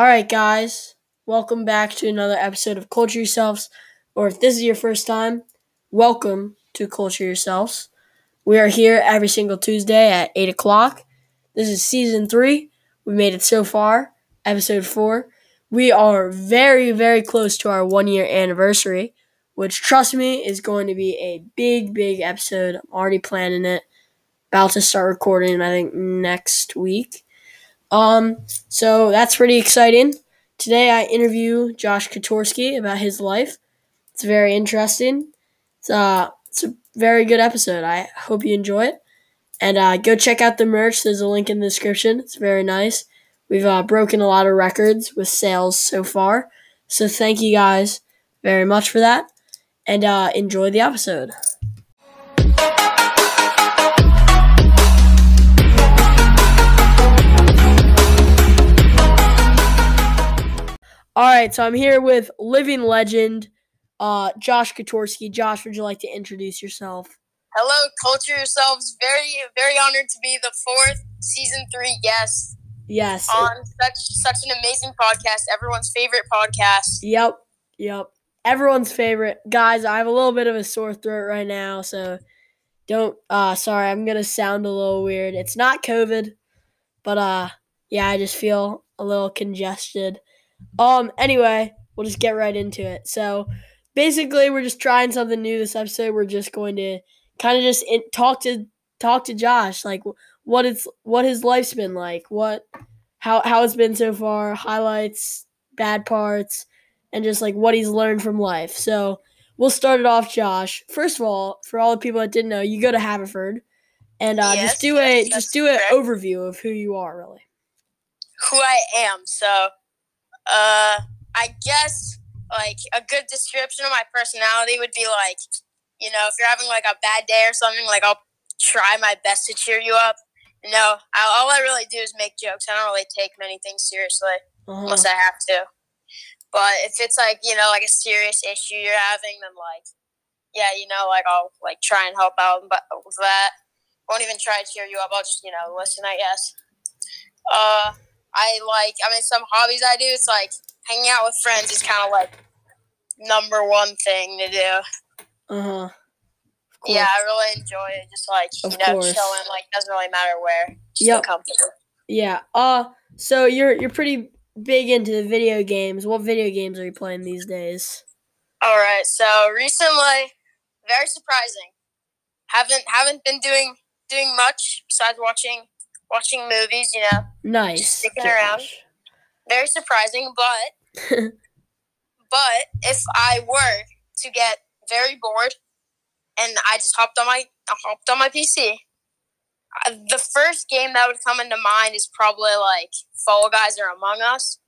All right, guys, welcome back to another episode of Culture Yourselves. Or if this is your first time, welcome to Culture Yourselves. We are here every single Tuesday at 8 o'clock. This is season three. We made it so far, episode four. We are very, very close to our one year anniversary, which, trust me, is going to be a big, big episode. I'm already planning it. About to start recording, I think, next week. Um, so that's pretty exciting. Today I interview Josh Kotorski about his life. It's very interesting. It's uh it's a very good episode. I hope you enjoy it. And uh, go check out the merch. There's a link in the description. It's very nice. We've uh, broken a lot of records with sales so far. So thank you guys very much for that. And uh, enjoy the episode. All right, so I'm here with living legend, uh, Josh Kotorski. Josh, would you like to introduce yourself? Hello, culture yourselves. Very, very honored to be the fourth season three guest Yes. on such such an amazing podcast, everyone's favorite podcast. Yep. Yep. Everyone's favorite. Guys, I have a little bit of a sore throat right now, so don't uh sorry, I'm gonna sound a little weird. It's not COVID, but uh yeah, I just feel a little congested. Um anyway, we'll just get right into it. So basically we're just trying something new this episode. We're just going to kind of just in, talk to talk to Josh, like what it's what his life's been like, what how how it's been so far, highlights, bad parts, and just like what he's learned from life. So we'll start it off, Josh. First of all, for all the people that didn't know, you go to Haverford, and uh, Yes, just do yes, a just do an correct. overview of who you are, really. Who I am. So, uh, I guess like a good description of my personality would be like, you know, if you're having like a bad day or something, like I'll try my best to cheer you up. You know, I, all I really do is make jokes. I don't really take many things seriously. Uh-huh. unless I have to. But if it's like you know like a serious issue you're having, then like yeah, you know like I'll like try and help out but with that. Won't even try to cheer you up. I'll just you know listen. I guess. Uh, I like. I mean, some hobbies I do. It's like hanging out with friends is kind of like number one thing to do. Uh huh. Yeah, I really enjoy it. Just like you Of know, course. chilling. Like doesn't really matter where. Just Yep. Yeah. Uh. So you're you're pretty big into the video games. What video games are you playing these days? All right. So recently, very surprising. Haven't haven't been doing doing much besides watching watching movies. You know, Nice. Sticking around. Very surprising. But but if I were to get very bored, and I just hopped on my I hopped on my PC, the first game that would come into mind is probably like Fall Guys or Among Us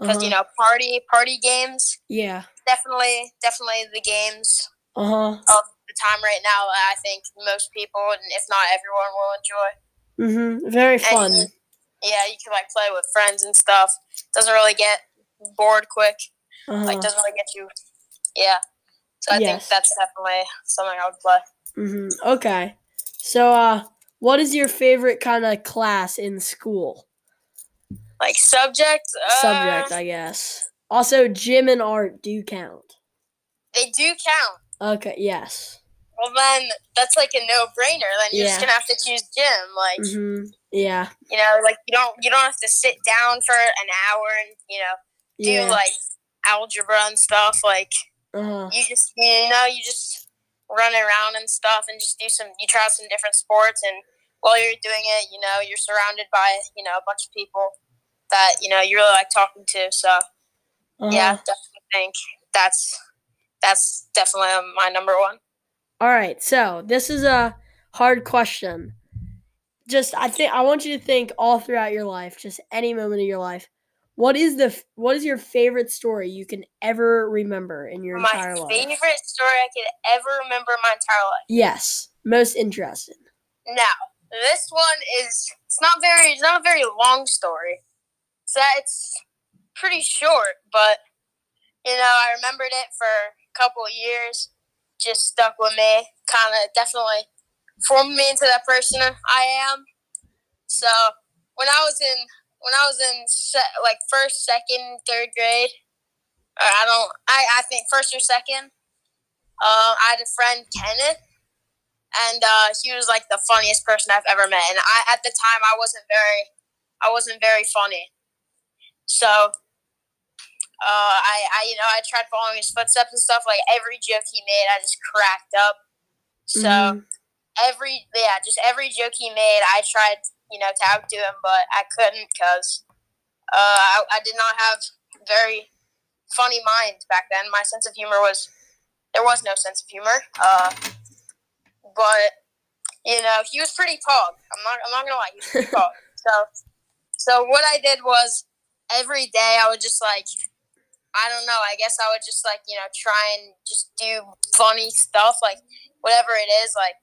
because you Uh-huh. know party party games Yeah. definitely definitely the games Uh huh. of the time right now I think most people, and if not everyone, will enjoy. Mhm. Very fun. And yeah, you can like play with friends and stuff. Doesn't really get bored quick. Uh-huh. Like doesn't really get you. Yeah. So I Yes. think that's definitely something I would play. hmm Okay. So, uh, what is your favorite kind of class in school? Like subject. Uh, Subject, I guess. Also, gym and art do count. They do count. Okay. Yes. Well, then that's like a no-brainer. Then you're just gonna have to choose gym. Like hmm Yeah. you know, like you don't you don't have to sit down for an hour and you know do Yeah. like algebra and stuff. Like uh-huh. you just you know you just run around and stuff and just do some you try out some different sports and while you're doing it you know you're surrounded by you know a bunch of people that you know you really like talking to so Uh-huh. yeah definitely think that's that's definitely my number one All right. So this is a hard question. Just I think I want you to think all throughout your life, just any moment of your life. What is the what is your favorite story you can ever remember in your my entire life? My favorite story i could ever remember in my entire life Yes. Most interesting. now this one is it's not very it's not a very long story so it's pretty short but you know i remembered it for a couple of years just stuck with me kind of definitely formed me into that person i am so when i was in when I was in se- like first, second, third grade. Or I don't. I I think first or second. Uh, I had a friend Kenneth, and uh, he was like the funniest person I've ever met. And I at the time I wasn't very, I wasn't very funny. So, uh, I I you know I tried following his footsteps and stuff. Like every joke he made, I just cracked up. So Mhm. every yeah, just every joke he made, I tried you know to outdo him, but I couldn't because uh, I, I did not have very funny mind back then. My sense of humor was there was no sense of humor. Uh, but you know he was pretty pog. I'm not I'm not gonna lie, he was pretty pog. So so what I did was every day I would just like I don't know. I guess I would just like you know try and just do funny stuff like whatever it is. Like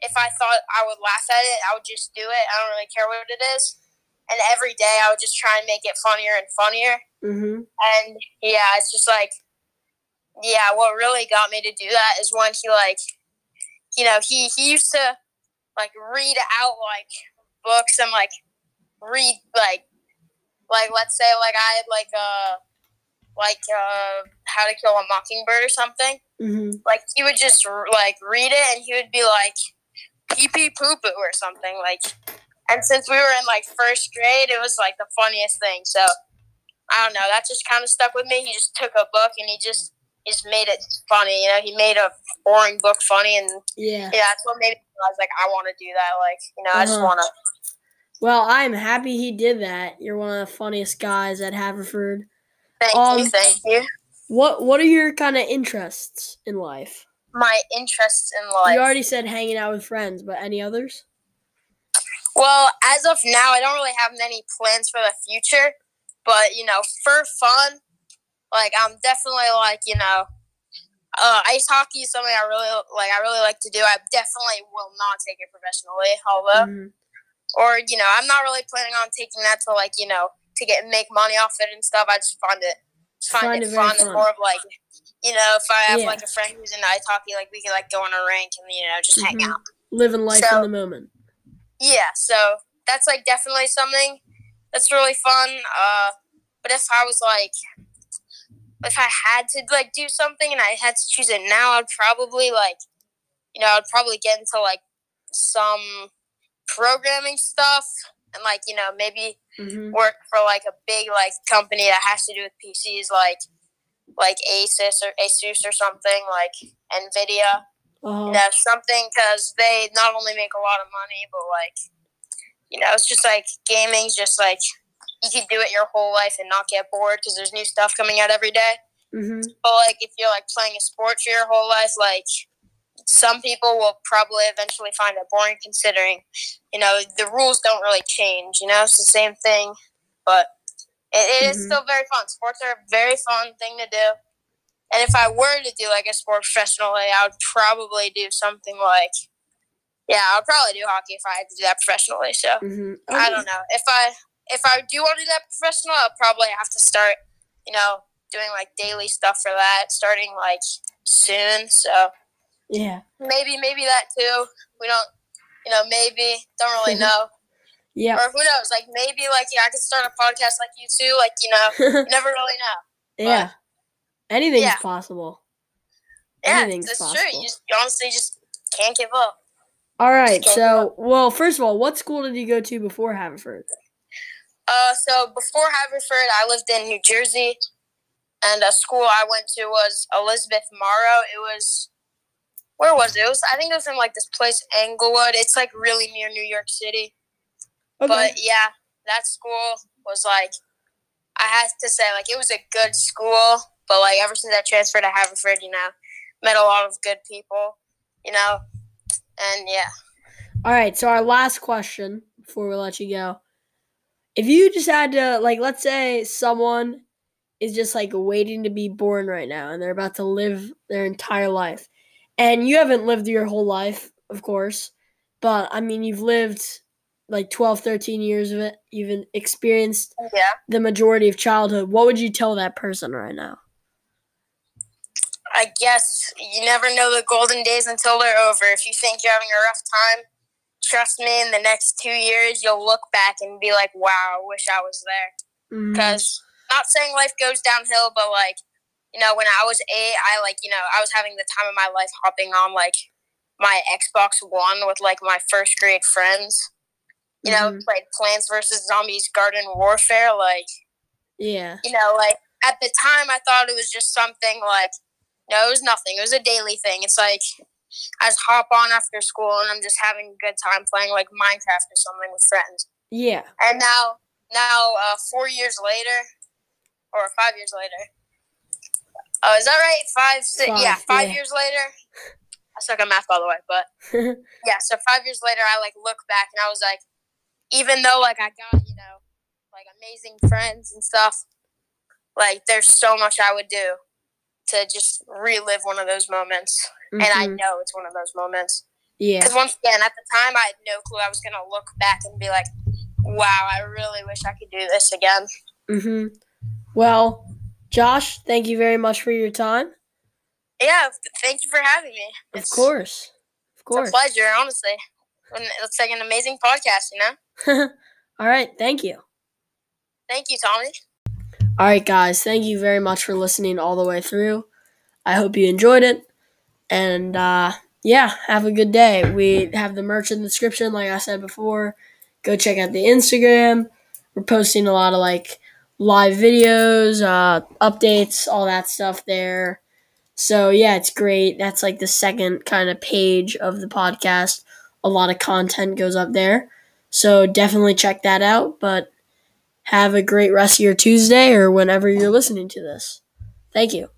if I thought I would laugh at it, I would just do it. I don't really care what it is. And every day I would just try and make it funnier and funnier. Mhm. And yeah, it's just like, yeah, what really got me to do that is when he like, you know, he he used to like read out like books and like read like like let's say like I had like uh like uh how to kill a mockingbird or something Mhm. like he would just like read it and he would be like pee pee poo poo or something like and since we were in like first grade it was like the funniest thing so i don't know that just kind of stuck with me he just took a book and he just he just made it funny you know he made a boring book funny and Yeah. yeah that's what made me realize like i want to do that like you know i just Uh-huh. want to Well, I'm happy he did that. You're one of the funniest guys at Haverford. Thank you Um, thank you What What are your kind of interests in life? my interests in life You already said hanging out with friends, but any others? Well, as of now, I don't really have many plans for the future. But you know, for fun, like I'm definitely like you know, uh, ice hockey is something I really like. I really like to do. I definitely will not take it professionally, although, Mhm. or you know, I'm not really planning on taking that to like you know to get make money off it and stuff. I just find it just find, Find it, it fun. fun. and more of like you know, if I have Yeah. like a friend who's into ice hockey, like we can like go on a rink and you know just hang Mhm. out. Living life So- in the moment. Yeah, so that's like definitely something that's really fun. Uh, but if I was like, if I had to like do something and I had to choose it now, I'd probably like, you know, I'd probably get into like some programming stuff and like you know maybe hmm work for like a big like company that has to do with PCs like like Asus or Asus or something like Nvidia. Uh-huh. you know something because they not only make a lot of money but like you know it's just like gaming's just like you can do it your whole life and not get bored because there's new stuff coming out every day. Hmm but like if you're like playing a sport for your whole life like some people will probably eventually find it boring considering you know the rules don't really change you know it's the same thing but it, it is Mhm. still very fun sports are a very fun thing to do and if i were to do like a sport professionally i would probably do something like yeah i would probably do hockey if i had to do that professionally so hmm I don't know. If I if I do want to do that professional, I'll probably have to start, you know, doing like daily stuff for that, starting like soon. So Yeah. maybe maybe that too. We don't, you know, maybe don't really know, Yeah. or who knows? Like maybe like yeah, I could start a podcast like you too. Like you know, you never really know. yeah. Anything's Yeah. possible. Yeah, Anything's that's true. You just you honestly just can't give up. All right. So, well, first of all, what school did you go to before Haverford? Uh, so before Haverford, I lived in New Jersey, and a school I went to was Elizabeth Morrow. It was where was it? It was I think it was in like this place Englewood. It's like really near New York City. Okay. But yeah, that school was like I have to say like it was a good school. But like ever since I transferred to Haverford, you know, met a lot of good people, you know, and yeah. All right, so our last question before we let you go. If you just had to like let's say someone is just like waiting to be born right now and they're about to live their entire life. And you haven't lived your whole life, of course, but I mean you've lived like 12, 13 years of it. You've experienced Yeah. the majority of childhood. What would you tell that person right now? I guess you never know the golden days until they're over. If you think you're having a rough time, trust me, in the next two years, you'll look back and be like, "Wow, I wish I was there." Mm-hmm. Because not saying life goes downhill, but like you know, when I was eight, I like you know I was having the time of my life hopping on like my Xbox One with like my first grade friends. You know, Mhm. played Plants vs Zombies Garden Warfare. Like yeah. you know, like at the time, I thought it was just something like no, it was nothing. It was a daily thing. It's like I just hop on after school and I'm just having a good time playing like Minecraft or something with friends. Yeah. And now, now, uh, four years later, or five years later. Oh, is that right? Five, six, Five, yeah, five yeah. years later. I suck at math, by the way, but yeah. So five years later, I like look back and I was like, even though like I got you know, like amazing friends and stuff, like there's so much I would do to just relive one of those moments, and I Mhm. know it's one of those moments. yeah. Because once again, at the time, I had no clue I was gonna look back and be like, "Wow, I really wish I could do this again." hmm Well, Josh, thank you very much for your time. Yeah, thank you for having me. Of It's, course. Of it's course. a pleasure, honestly. It's like an amazing podcast, you know. All right. Thank you. Thank you, Tommy. All right, guys. Thank you very much for listening all the way through. I hope you enjoyed it. And uh, yeah, have a good day. We have the merch in the description, like I said before. Go check out the Instagram. We're posting a lot of like live videos, uh, updates, all that stuff there. So yeah, it's great. That's like the second kind of page of the podcast. A lot of content goes up there. So definitely check that out. But have a great rest of your Tuesday or whenever you're listening to this. Thank you.